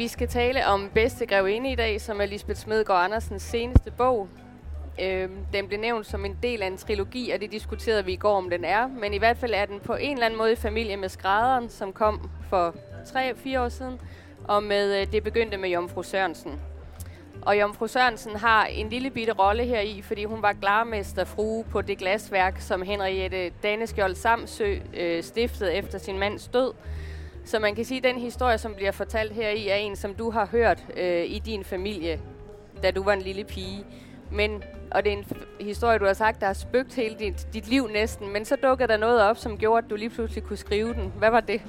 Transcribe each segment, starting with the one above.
Vi skal tale om Bedste Grevinde i dag, som er Lisbeth Smedgaard Andersens seneste bog. Øhm, den blev nævnt som en del af en trilogi, og det diskuterede vi i går, om den er. Men i hvert fald er den på en eller anden måde i familie med Skrædderen, som kom for 3-4 år siden, og med øh, det begyndte med Jomfru Sørensen. Og Jomfru Sørensen har en lille bitte rolle her i, fordi hun var glarmesterfrue på det glasværk, som Henriette Daneskjold Samsø øh, stiftede efter sin mands død. Så man kan sige, at den historie, som bliver fortalt her i, er en, som du har hørt øh, i din familie, da du var en lille pige. Men, og det er en historie, du har sagt, der har spøgt hele dit, dit liv næsten. Men så dukkede der noget op, som gjorde, at du lige pludselig kunne skrive den. Hvad var det?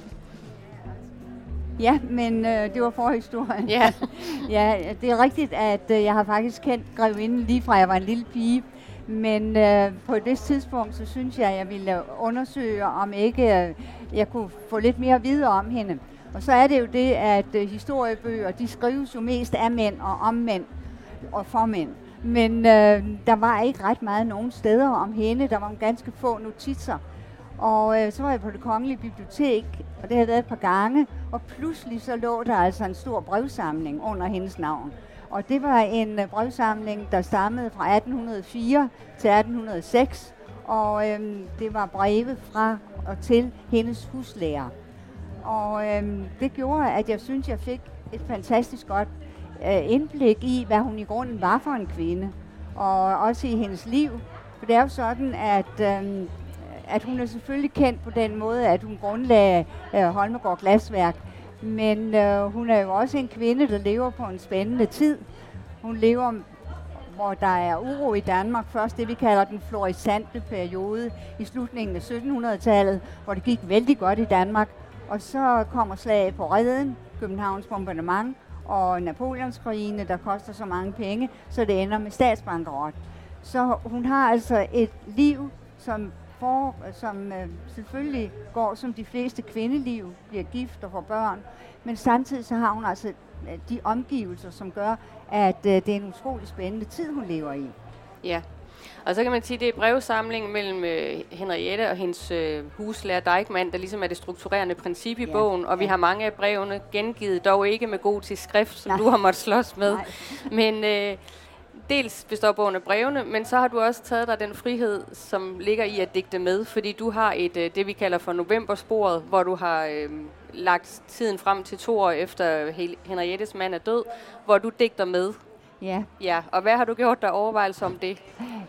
Ja, men øh, det var forhistorien. Ja. ja, det er rigtigt, at øh, jeg har faktisk kendt grevinden lige fra jeg var en lille pige. Men øh, på det tidspunkt, så synes jeg, at jeg ville undersøge, om ikke øh, jeg kunne få lidt mere at vide om hende. Og så er det jo det, at øh, historiebøger, de skrives jo mest af mænd og om mænd og for mænd. Men øh, der var ikke ret meget nogen steder om hende. Der var ganske få notitser. Og øh, så var jeg på det kongelige bibliotek, og det havde været et par gange, og pludselig så lå der altså en stor brevsamling under hendes navn. Og det var en øh, brevsamling, der stammede fra 1804 til 1806, og øh, det var breve fra og til hendes huslærer. Og øh, det gjorde, at jeg synes, jeg fik et fantastisk godt øh, indblik i, hvad hun i grunden var for en kvinde, og også i hendes liv. For det er jo sådan, at øh, at hun er selvfølgelig kendt på den måde, at hun grundlagde øh, Holmegård Glasværk. Men øh, hun er jo også en kvinde, der lever på en spændende tid. Hun lever, hvor der er uro i Danmark. Først det, vi kalder den florisante periode i slutningen af 1700-tallet, hvor det gik vældig godt i Danmark. Og så kommer slaget på Reden, Københavns bombardement, og Napoleonskrigene, der koster så mange penge, så det ender med statsbankerot. Så hun har altså et liv, som for, som øh, selvfølgelig går som de fleste kvindeliv, bliver gift og får børn, men samtidig så har hun altså de omgivelser, som gør, at øh, det er en utrolig spændende tid, hun lever i. Ja, og så kan man sige, at det er brevsamlingen mellem øh, Henriette og hendes øh, huslærer Deichmann, der ligesom er det strukturerende princip i ja, bogen, og ja. vi har mange af brevene gengivet, dog ikke med god til skrift, som Nej. du har måttet slås med. Nej. Men øh, dels består bogen af brevene, men så har du også taget dig den frihed, som ligger i at digte med, fordi du har et, øh, det vi kalder for novembersporet, hvor du har øh, lagt tiden frem til to år efter Henriettes mand er død, hvor du digter med. Ja. Ja, og hvad har du gjort der overvejelser om det?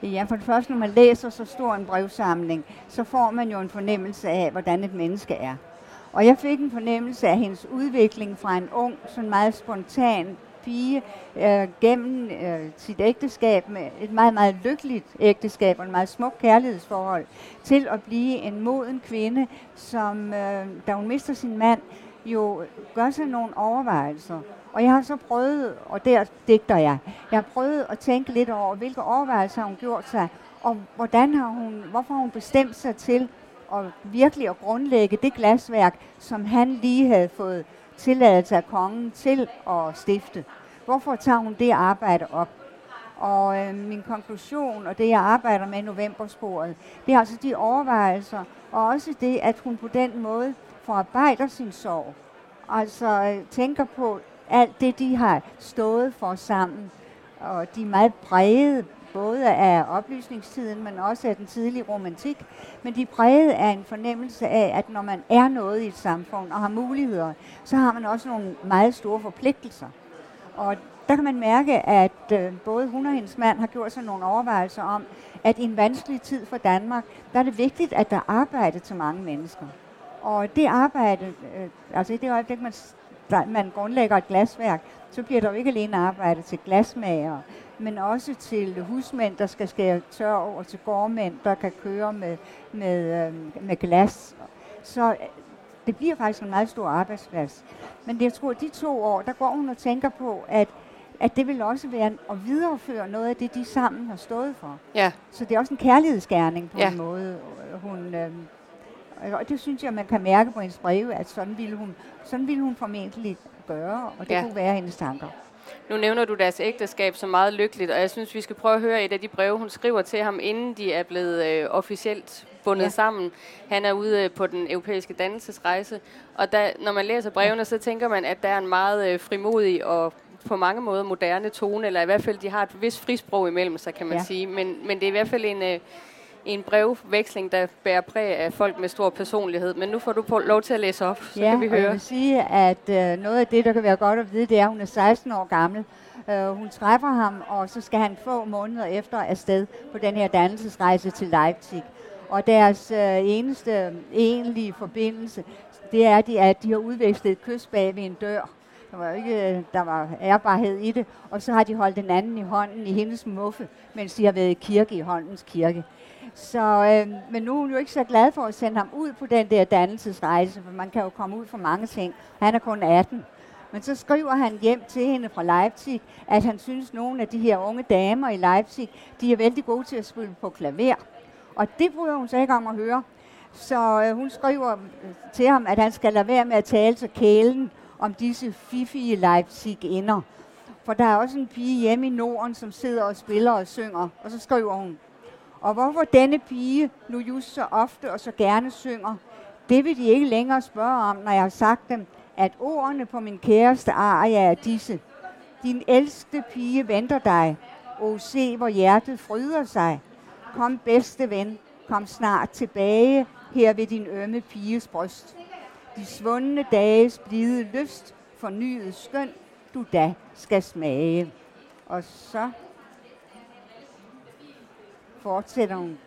Ja, for det første, når man læser så stor en brevsamling, så får man jo en fornemmelse af, hvordan et menneske er. Og jeg fik en fornemmelse af hendes udvikling fra en ung, sådan meget spontan pige øh, gennem øh, sit ægteskab med et meget, meget lykkeligt ægteskab og en meget smuk kærlighedsforhold, til at blive en moden kvinde, som, øh, da hun mister sin mand, jo gør sig nogle overvejelser. Og jeg har så prøvet, og der digter jeg, jeg har prøvet at tænke lidt over, hvilke overvejelser har hun gjort sig, og hvordan har hun, hvorfor har hun bestemt sig til at virkelig at grundlægge det glasværk, som han lige havde fået tilladelse af kongen til at stifte. Hvorfor tager hun det arbejde op? Og øh, min konklusion, og det jeg arbejder med i novembersporet, det er altså de overvejelser, og også det, at hun på den måde forarbejder sin sorg. Altså øh, tænker på alt det, de har stået for sammen. Og de meget brede både af oplysningstiden, men også af den tidlige romantik. Men de er præget af en fornemmelse af, at når man er noget i et samfund og har muligheder, så har man også nogle meget store forpligtelser. Og der kan man mærke, at øh, både hun og hendes mand har gjort sig nogle overvejelser om, at i en vanskelig tid for Danmark, der er det vigtigt, at der er arbejde til mange mennesker. Og det arbejde, øh, altså i det øjeblik, man, man grundlægger et glasværk, så bliver der jo ikke alene arbejde til glasmager, men også til husmænd, der skal skære tør over, til gårdmænd, der kan køre med, med, øh, med glas. Så øh, det bliver faktisk en meget stor arbejdsplads. Men jeg tror, at de to år, der går hun og tænker på, at at det vil også være at videreføre noget af det, de sammen har stået for. Ja. Så det er også en kærlighedsgerning på ja. en måde. Hun, øh, og det synes jeg, man kan mærke på hendes breve, at sådan ville hun, sådan ville hun formentlig gøre, og det ja. kunne være hendes tanker. Nu nævner du deres ægteskab som meget lykkeligt, og jeg synes, vi skal prøve at høre et af de breve, hun skriver til ham, inden de er blevet øh, officielt bundet ja. sammen. Han er ude øh, på den europæiske dannelsesrejse, og da, når man læser brevene, så tænker man, at der er en meget øh, frimodig og på mange måder moderne tone, eller i hvert fald, de har et vis frisprog imellem sig, kan man ja. sige. Men, men det er i hvert fald en, øh, en brevveksling, der bærer præg af folk med stor personlighed. Men nu får du på lov til at læse op, så ja, kan vi høre. jeg vil sige, at øh, noget af det, der kan være godt at vide, det er, at hun er 16 år gammel. Uh, hun træffer ham, og så skal han få måneder efter afsted på den her dannelsesrejse til Leipzig. Og deres uh, eneste egentlige forbindelse, det er, de, at de har udvekslet et kys bag ved en dør. Der var ikke, der var ærbarhed i det. Og så har de holdt den anden i hånden i hendes muffe, mens de har været i kirke i håndens kirke. Så, øh, men nu er hun jo ikke så glad for at sende ham ud på den der dannelsesrejse, for man kan jo komme ud for mange ting. Han er kun 18. Men så skriver han hjem til hende fra Leipzig, at han synes, at nogle af de her unge damer i Leipzig, de er vældig gode til at spille på klaver. Og det bryder hun sig ikke om at høre. Så øh, hun skriver øh, til ham, at han skal lade være med at tale til kælen om disse fifige Leipzig-inder. For der er også en pige hjemme i Norden, som sidder og spiller og synger. Og så skriver hun, og hvorfor denne pige nu just så ofte og så gerne synger, det vil de ikke længere spørge om, når jeg har sagt dem, at ordene på min kæreste aria er disse. Din ældste pige venter dig. O se, hvor hjertet fryder sig. Kom, bedste ven, kom snart tilbage her ved din ømme piges bryst. De svundne dages blide lyst, fornyet skøn, du da skal smage. Og så fortsætter hun.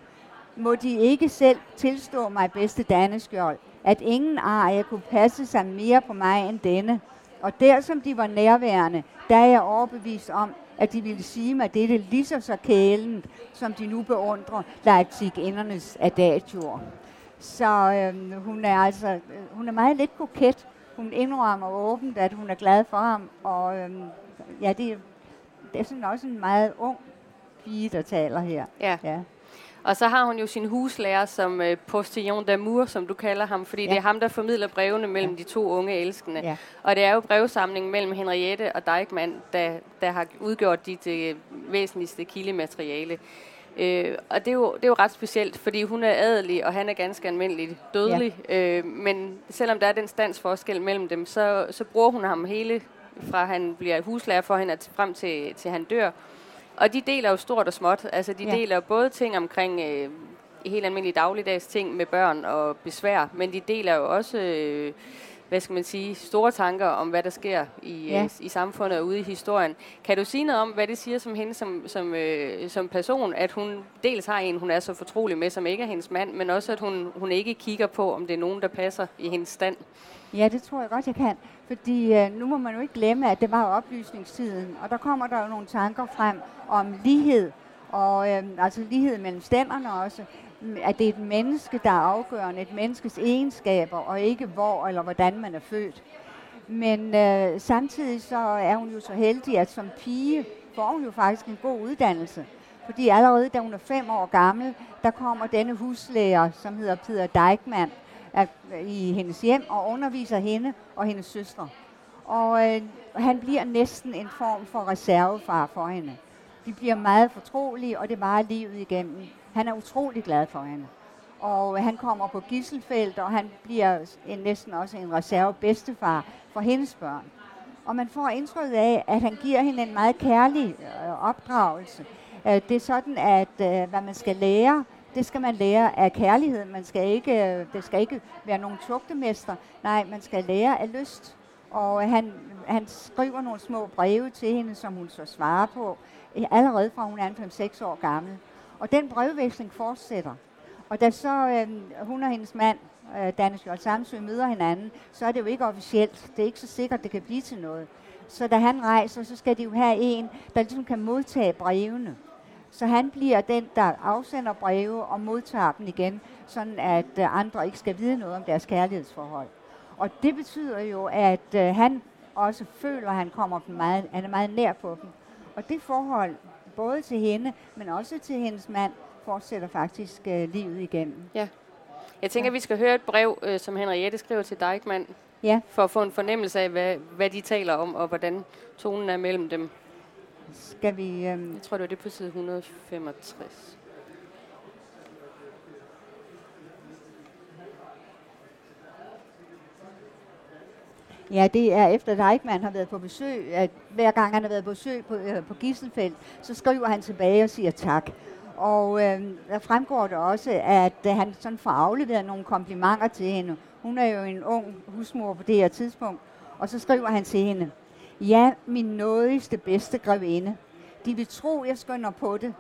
Må de ikke selv tilstå mig, bedste Danneskjold, at ingen arie kunne passe sig mere på mig end denne. Og der som de var nærværende, der er jeg overbevist om, at de ville sige mig dette lige så så kælent, som de nu beundrer Leipzig-indernes adagioer. Så øh, hun er altså øh, hun er meget lidt koket. Hun indrømmer åbent, at hun er glad for ham, og øh, ja, det, det er sådan også en meget ung pige, der taler her. Ja. ja. Og så har hun jo sin huslærer som øh, postillon d'amour, som du kalder ham, fordi ja. det er ham, der formidler brevene mellem ja. de to unge elskende. Ja. Og det er jo brevsamlingen mellem Henriette og Deichmann, der, der har udgjort dit øh, væsentligste kildemateriale. Øh, og det er, jo, det er jo ret specielt, fordi hun er adelig, og han er ganske almindelig dødelig. Ja. Øh, men selvom der er den standsforskel mellem dem, så, så bruger hun ham hele fra han bliver huslærer for hende frem til, til han dør. Og de deler jo stort og småt. Altså, de ja. deler både ting omkring øh, helt almindelige dagligdags ting med børn og besvær, men de deler jo også, øh, hvad skal man sige, store tanker om, hvad der sker i, ja. øh, i samfundet og ude i historien. Kan du sige noget om, hvad det siger som hende som, som, øh, som person, at hun dels har en, hun er så fortrolig med, som ikke er hendes mand, men også, at hun, hun ikke kigger på, om det er nogen, der passer i hendes stand? Ja, det tror jeg godt, jeg kan. Fordi øh, nu må man jo ikke glemme, at det var oplysningstiden, og der kommer der jo nogle tanker frem om lighed, og øh, altså lighed mellem stænderne også, at det er et menneske, der er afgørende, et menneskes egenskaber, og ikke hvor eller hvordan man er født. Men øh, samtidig så er hun jo så heldig, at som pige får hun jo faktisk en god uddannelse. Fordi allerede da hun er fem år gammel, der kommer denne huslærer, som hedder Peter Dijkman, at, øh, i hendes hjem og underviser hende og hendes søstre. Og øh, han bliver næsten en form for reservefar for hende. De bliver meget fortrolige, og det varer livet igennem. Han er utrolig glad for hende. Og øh, han kommer på gisselfelt, og han bliver en, næsten også en reserve bedstefar for hendes børn. Og man får indtryk af, at han giver hende en meget kærlig øh, opdragelse. Øh, det er sådan, at øh, hvad man skal lære, det skal man lære af kærlighed. Man skal ikke, øh, det skal ikke være nogen tugtemester. Nej, man skal lære af lyst. Og han, han skriver nogle små breve til hende, som hun så svarer på, allerede fra hun er 5-6 år gammel. Og den brevveksling fortsætter. Og da så øh, hun og hendes mand, øh, Danne Skjold Samsø, møder hinanden, så er det jo ikke officielt. Det er ikke så sikkert, det kan blive til noget. Så da han rejser, så skal de jo have en, der ligesom kan modtage brevene. Så han bliver den, der afsender breve og modtager dem igen, sådan at øh, andre ikke skal vide noget om deres kærlighedsforhold. Og det betyder jo, at øh, han også føler, at han kommer dem meget, han er meget nær på dem. Og det forhold, både til hende, men også til hendes mand, fortsætter faktisk øh, livet igennem. Ja. Jeg tænker, ja. vi skal høre et brev, øh, som Henriette skriver til Deichmann. Ja. For at få en fornemmelse af, hvad, hvad de taler om, og hvordan tonen er mellem dem. Skal vi... Øhm, Jeg tror, det var det på side 165. Ja, det er efter at Eichmann har været på besøg, at hver gang han har været på besøg på, øh, på Gisselfeldt, så skriver han tilbage og siger tak. Og øh, der fremgår det også, at øh, han sådan får afleveret nogle komplimenter til hende. Hun er jo en ung husmor på det her tidspunkt. Og så skriver han til hende, Ja, min nådigste bedste grevinde, de vil tro, jeg skønner på det.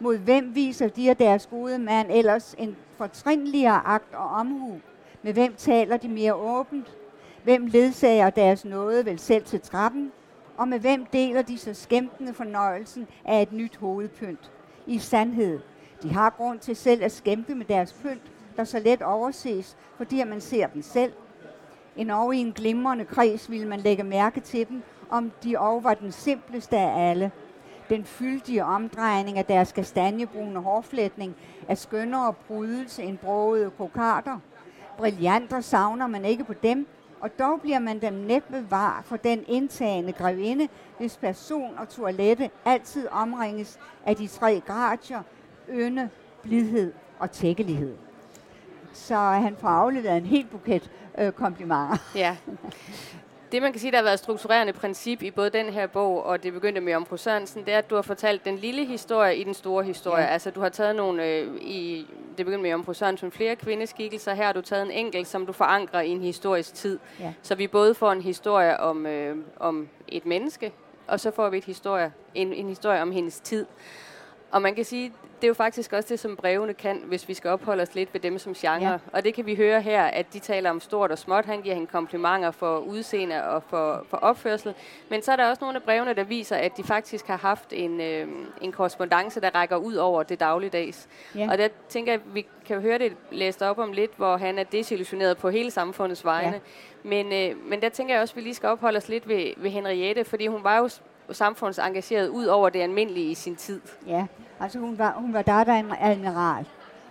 Mod hvem viser de og deres gode mand ellers en fortrinligere akt og omhu? Med hvem taler de mere åbent? Hvem ledsager deres nåde vel selv til trappen? Og med hvem deler de så skæmtende fornøjelsen af et nyt hovedpynt? I sandhed, de har grund til selv at skæmpe med deres pynt, der så let overses, fordi man ser dem selv. En over i en glimrende kreds ville man lægge mærke til dem, om de og var den simpleste af alle. Den fyldige omdrejning af deres kastanjebrune hårflætning er skønnere brydelse end broede kokarder. Brillanter savner man ikke på dem, og dog bliver man dem næppe var for den indtagende grevinde, hvis person og toilette altid omringes af de tre gratier, ynde, blidhed og tækkelighed. Så han får afleveret en helt buket øh, komplimenter. Ja. Det, man kan sige, der har været et strukturerende princip i både den her bog, og det begyndte med Omfru Sørensen, det er, at du har fortalt den lille historie i den store historie. Ja. Altså, du har taget nogle, øh, i, det begyndte med Omfru Sørensen, flere kvindeskikkelser. Her har du taget en enkelt, som du forankrer i en historisk tid. Ja. Så vi både får en historie om, øh, om et menneske, og så får vi et historie, en, en historie om hendes tid. Og man kan sige, det er jo faktisk også det, som brevene kan, hvis vi skal opholde os lidt ved dem som genre. Ja. Og det kan vi høre her, at de taler om stort og småt. Han giver hende komplimenter for udseende og for, for opførsel. Men så er der også nogle af brevene, der viser, at de faktisk har haft en, øh, en korrespondence, der rækker ud over det dagligdags. Ja. Og der tænker jeg, at vi kan høre det læst op om lidt, hvor han er desillusioneret på hele samfundets vegne. Ja. Men, øh, men der tænker jeg også, at vi lige skal opholde os lidt ved, ved Henriette, fordi hun var jo samfundsengageret ud over det almindelige i sin tid. Ja, altså hun var, hun var datter af en admiral.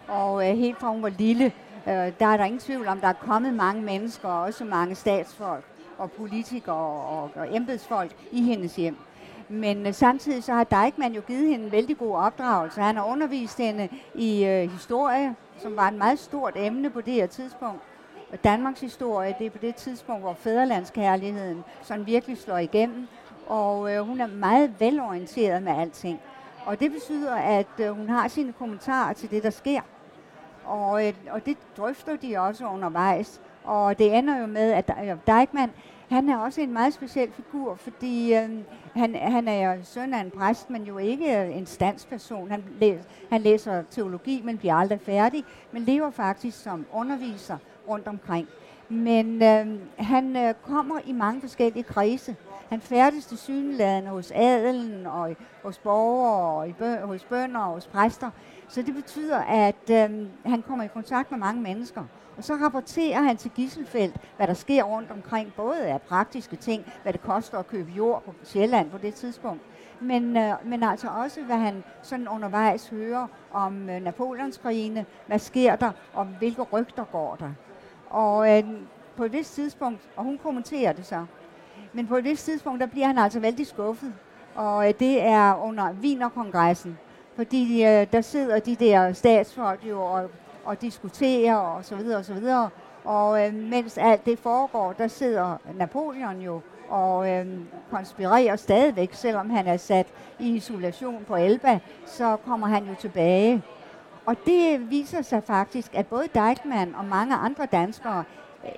Og øh, helt fra hun var lille, øh, der er der ingen tvivl om, der er kommet mange mennesker, og også mange statsfolk og politikere og, og, og embedsfolk i hendes hjem. Men øh, samtidig så har Deichmann jo givet hende en vældig god opdragelse. Han har undervist hende i øh, historie, som var et meget stort emne på det her tidspunkt. Og Danmarks historie, det er på det tidspunkt, hvor fæderlandskærligheden sådan virkelig slår igennem. Og øh, hun er meget velorienteret med alting. Og det betyder, at øh, hun har sine kommentarer til det, der sker. Og, øh, og det drøfter de også undervejs. Og det ender jo med, at øh, Dijkman, han er også en meget speciel figur, fordi øh, han, han er jo søn af en præst, men jo ikke en standsperson. Han, læs, han læser teologi, men bliver aldrig færdig, men lever faktisk som underviser rundt omkring. Men øh, han øh, kommer i mange forskellige kredse. Han færdes til synlædende hos adelen og i- hos borgere og i bø- hos bønder og hos præster. Så det betyder, at øh, han kommer i kontakt med mange mennesker. Og så rapporterer han til Gisselfeldt, hvad der sker rundt omkring, både af praktiske ting, hvad det koster at købe jord på Sjælland på det tidspunkt, men, øh, men altså også, hvad han sådan undervejs hører om øh, Napoleonskrigene, hvad sker der, og hvilke rygter går der. Og øh, på et vist tidspunkt, og hun kommenterer det så, men på et vist tidspunkt, der bliver han altså vældig skuffet. Og øh, det er under Wienerkongressen. Fordi øh, der sidder de der statsfolk jo og, og diskuterer og så videre og så videre. Og øh, mens alt det foregår, der sidder Napoleon jo og øh, konspirerer stadigvæk, selvom han er sat i isolation på Elba, så kommer han jo tilbage. Og det viser sig faktisk, at både Deichmann og mange andre danskere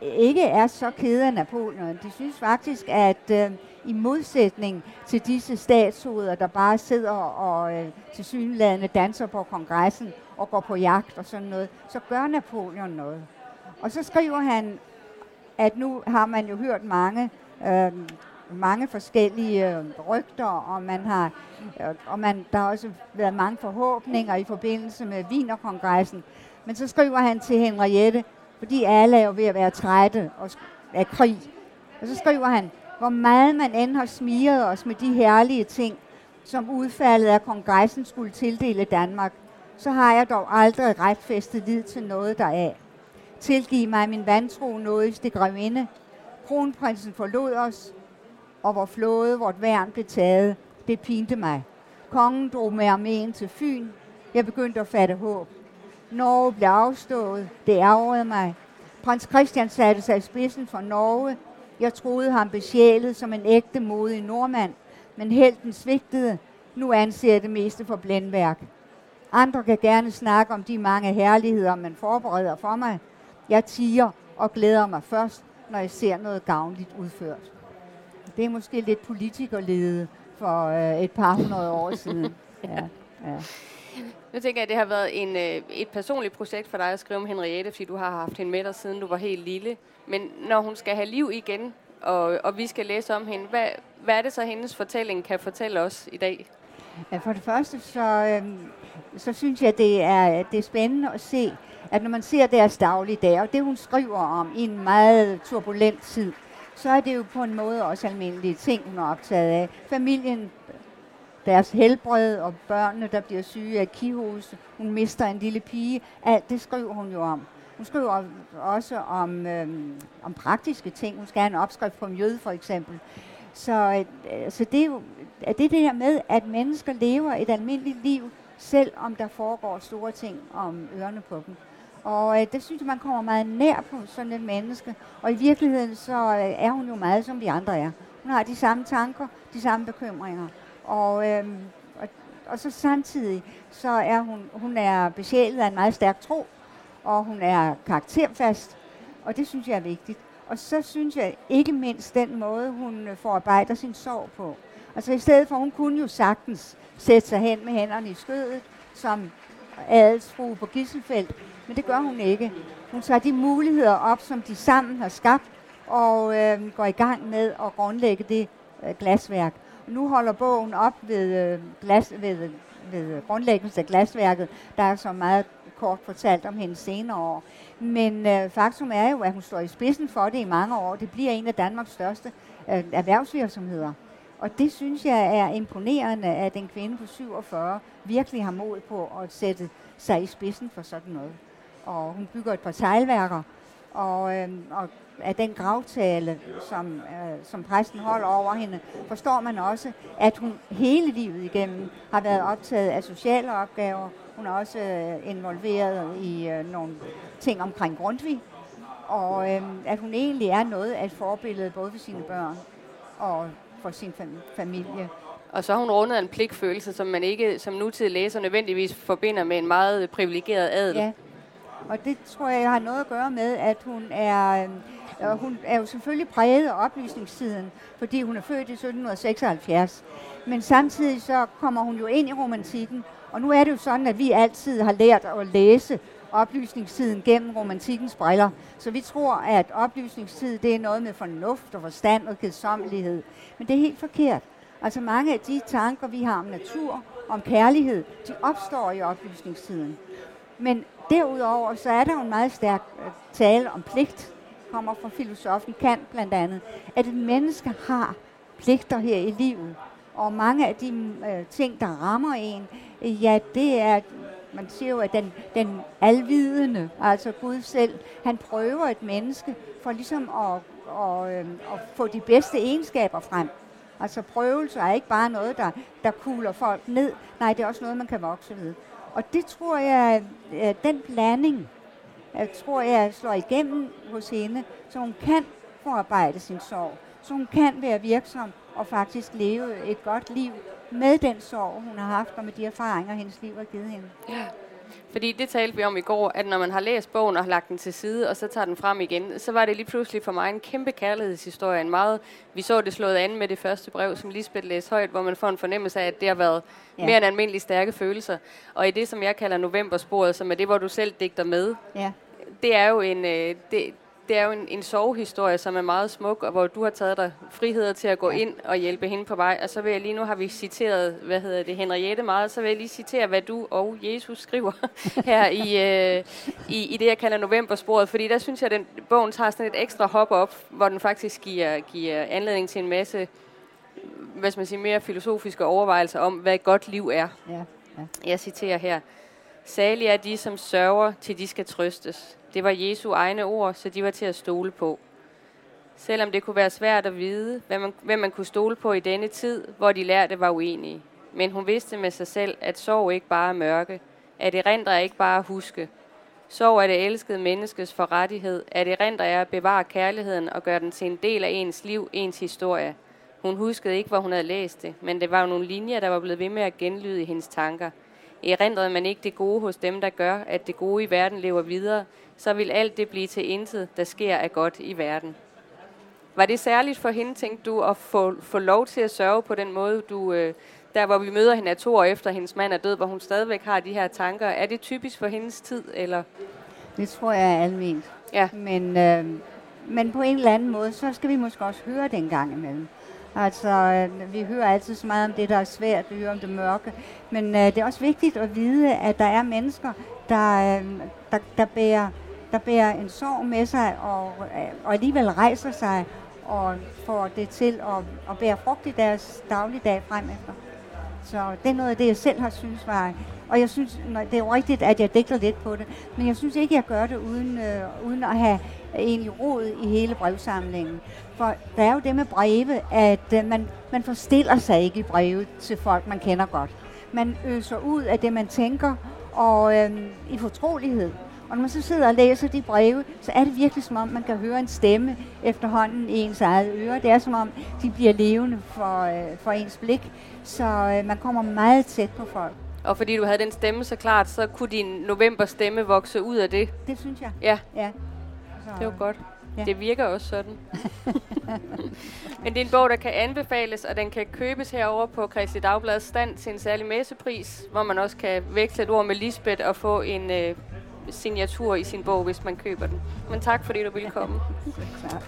ikke er så kede af Napoleon. De synes faktisk, at øh, i modsætning til disse statshoveder, der bare sidder og øh, til synlædende danser på kongressen og går på jagt og sådan noget, så gør Napoleon noget. Og så skriver han, at nu har man jo hørt mange, øh, mange forskellige øh, rygter, og man har, øh, og man, der har også været mange forhåbninger i forbindelse med Wienerkongressen. Men så skriver han til Henriette, fordi alle er jo ved at være trætte og af krig. Og så skriver han, hvor meget man end har smiret os med de herlige ting, som udfaldet af kongressen skulle tildele Danmark, så har jeg dog aldrig retfæstet lid til noget deraf. Tilgiv mig min vantro nådigste grevinde. Kronprinsen forlod os, og hvor flåde, vort værn blev taget. Det pinte mig. Kongen drog med armeen til Fyn. Jeg begyndte at fatte håb. Norge blev afstået. Det ærgerede mig. Prins Christian satte sig i spidsen for Norge. Jeg troede ham besjælet som en ægte modig nordmand, men helten svigtede. Nu anser jeg det meste for blændværk. Andre kan gerne snakke om de mange herligheder, man forbereder for mig. Jeg tiger og glæder mig først, når jeg ser noget gavnligt udført. Det er måske lidt politikerledet for øh, et par hundrede år siden. Ja, ja. Nu tænker jeg, at det har været en, øh, et personligt projekt for dig at skrive om Henriette, fordi du har haft hende med dig, siden du var helt lille. Men når hun skal have liv igen, og, og vi skal læse om hende, hvad, hvad er det så, hendes fortælling kan fortælle os i dag? Ja, for det første, så, øh, så synes jeg, det er, det er spændende at se, at når man ser deres dagligdag, og det hun skriver om i en meget turbulent tid, så er det jo på en måde også almindelige ting, hun er optaget af. Familien, deres helbred og børnene, der bliver syge af kihose. Hun mister en lille pige. Alt det skriver hun jo om. Hun skriver også om, øhm, om praktiske ting. Hun skal have en opskrift på mjød, for eksempel. Så, øh, så det er jo er det det her med, at mennesker lever et almindeligt liv, selv om der foregår store ting om ørerne på dem. Og øh, det synes jeg, man kommer meget nær på sådan et menneske. Og i virkeligheden, så øh, er hun jo meget, som vi andre er. Hun har de samme tanker, de samme bekymringer. Og, øh, og, og så samtidig, så er hun, hun er besjælet af en meget stærk tro, og hun er karakterfast, og det synes jeg er vigtigt. Og så synes jeg ikke mindst den måde, hun øh, forarbejder sin sorg på. Altså i stedet for, hun kunne jo sagtens sætte sig hen med hænderne i skødet, som adelsfru på Gisselfeldt, men det gør hun ikke. Hun tager de muligheder op, som de sammen har skabt, og øh, går i gang med at grundlægge det øh, glasværk. Nu holder bogen op ved, øh, glas, ved, ved grundlæggelse af glasværket. Der er så meget kort fortalt om hendes senere år. Men øh, faktum er jo, at hun står i spidsen for det i mange år. Det bliver en af Danmarks største øh, erhvervsvirksomheder. Og det synes jeg er imponerende, at en kvinde på 47 virkelig har mod på at sætte sig i spidsen for sådan noget. Og hun bygger et par sejlværker, og, øh, og af den gravtale, som, øh, som præsten holder over hende, forstår man også, at hun hele livet igennem har været optaget af sociale opgaver. Hun er også øh, involveret i øh, nogle ting omkring Grundtvig, og øh, at hun egentlig er noget af et forbillede både for sine børn og for sin fam- familie. Og så har hun rundet en pligtfølelse, som man ikke som nutidig læser nødvendigvis forbinder med en meget privilegeret adel. Ja, og det tror jeg har noget at gøre med, at hun er, øh, hun er jo selvfølgelig præget af oplysningstiden, fordi hun er født i 1776. Men samtidig så kommer hun jo ind i romantikken, og nu er det jo sådan, at vi altid har lært at læse oplysningstiden gennem romantikkens briller. Så vi tror, at oplysningstid det er noget med fornuft og forstand og kedsommelighed. Men det er helt forkert. Altså mange af de tanker, vi har om natur, om kærlighed, de opstår i oplysningstiden. Men derudover, så er der jo en meget stærk øh, tale om pligt, kommer fra filosofen Kant blandt andet, at et menneske har pligter her i livet. Og mange af de øh, ting, der rammer en, ja, det er, man siger jo, at den, den alvidende, altså Gud selv, han prøver et menneske for ligesom at, at, øh, at få de bedste egenskaber frem. Altså prøvelser er ikke bare noget, der, der kugler folk ned. Nej, det er også noget, man kan vokse ved. Og det tror jeg, at den blanding, jeg tror jeg slår igennem hos hende, så hun kan forarbejde sin sorg. Så hun kan være virksom og faktisk leve et godt liv med den sorg, hun har haft, og med de erfaringer, hendes liv har givet hende. Ja. Fordi det talte vi om i går, at når man har læst bogen og har lagt den til side, og så tager den frem igen, så var det lige pludselig for mig en kæmpe kærlighedshistorie. En meget, vi så det slået an med det første brev, som Lisbeth læste højt, hvor man får en fornemmelse af, at det har været ja. mere end almindelig stærke følelser. Og i det, som jeg kalder novembersporet, som er det, hvor du selv digter med, ja. det er jo en, øh, det, det er jo en, en sovehistorie, som er meget smuk, og hvor du har taget dig friheder til at gå ind og hjælpe hende på vej. Og så vil jeg lige nu, har vi citeret, hvad hedder det, Henriette meget, så vil jeg lige citere, hvad du og Jesus skriver her i, øh, i, i det, jeg kalder novembersporet. Fordi der synes jeg, at den, bogen tager sådan et ekstra hop op, hvor den faktisk giver, giver anledning til en masse hvad skal man sige, mere filosofiske overvejelser om, hvad et godt liv er. Ja, ja. Jeg citerer her. Særlig er de, som sørger, til de skal trøstes. Det var Jesu egne ord, så de var til at stole på. Selvom det kunne være svært at vide, hvem man, hvem man kunne stole på i denne tid, hvor de lærte var uenige. Men hun vidste med sig selv, at sorg ikke bare er mørke, at erindre er ikke bare at huske. Sorg er det elskede menneskes forrettighed, at erindre er at bevare kærligheden og gøre den til en del af ens liv, ens historie. Hun huskede ikke, hvor hun havde læst det, men det var nogle linjer, der var blevet ved med at genlyde i hendes tanker. Erindrede man ikke det gode hos dem, der gør, at det gode i verden lever videre, så vil alt det blive til intet, der sker af godt i verden. Var det særligt for hende, tænkte du, at få, få lov til at sørge på den måde, du, øh, der hvor vi møder hende to år efter hendes mand er død, hvor hun stadigvæk har de her tanker. Er det typisk for hendes tid, eller? Det tror jeg er almindeligt. Ja. Men, øh, men på en eller anden måde, så skal vi måske også høre det en gang imellem. Altså, øh, vi hører altid så meget om det, der er svært, vi hører om det mørke. Men øh, det er også vigtigt at vide, at der er mennesker, der, øh, der, der, bærer, der bærer en sorg med sig, og, øh, og alligevel rejser sig og får det til at, at bære frugt i deres dagligdag frem efter. Så det er noget af det, jeg selv har synes var... Og jeg synes, det er jo rigtigt, at jeg dækker lidt på det, men jeg synes ikke, jeg gør det uden, øh, uden at have egentlig rod i hele brevsamlingen. For der er jo det med breve, at øh, man, man forstiller sig ikke i breve til folk, man kender godt. Man øser ud af det, man tænker, og øh, i fortrolighed. Og når man så sidder og læser de breve, så er det virkelig som om, man kan høre en stemme efterhånden i ens eget øre. Det er som om, de bliver levende for, øh, for ens blik. Så øh, man kommer meget tæt på folk. Og fordi du havde den stemme så klart, så kunne din november stemme vokse ud af det? Det synes jeg. Ja. ja. Så, det var godt. Ja. Det virker også sådan. Men det er en bog, der kan anbefales, og den kan købes herover på Kristi Dagbladets stand til en særlig messepris, hvor man også kan veksle et ord med Lisbeth og få en øh, signatur i sin bog, hvis man køber den. Men tak, fordi du ville komme. tak.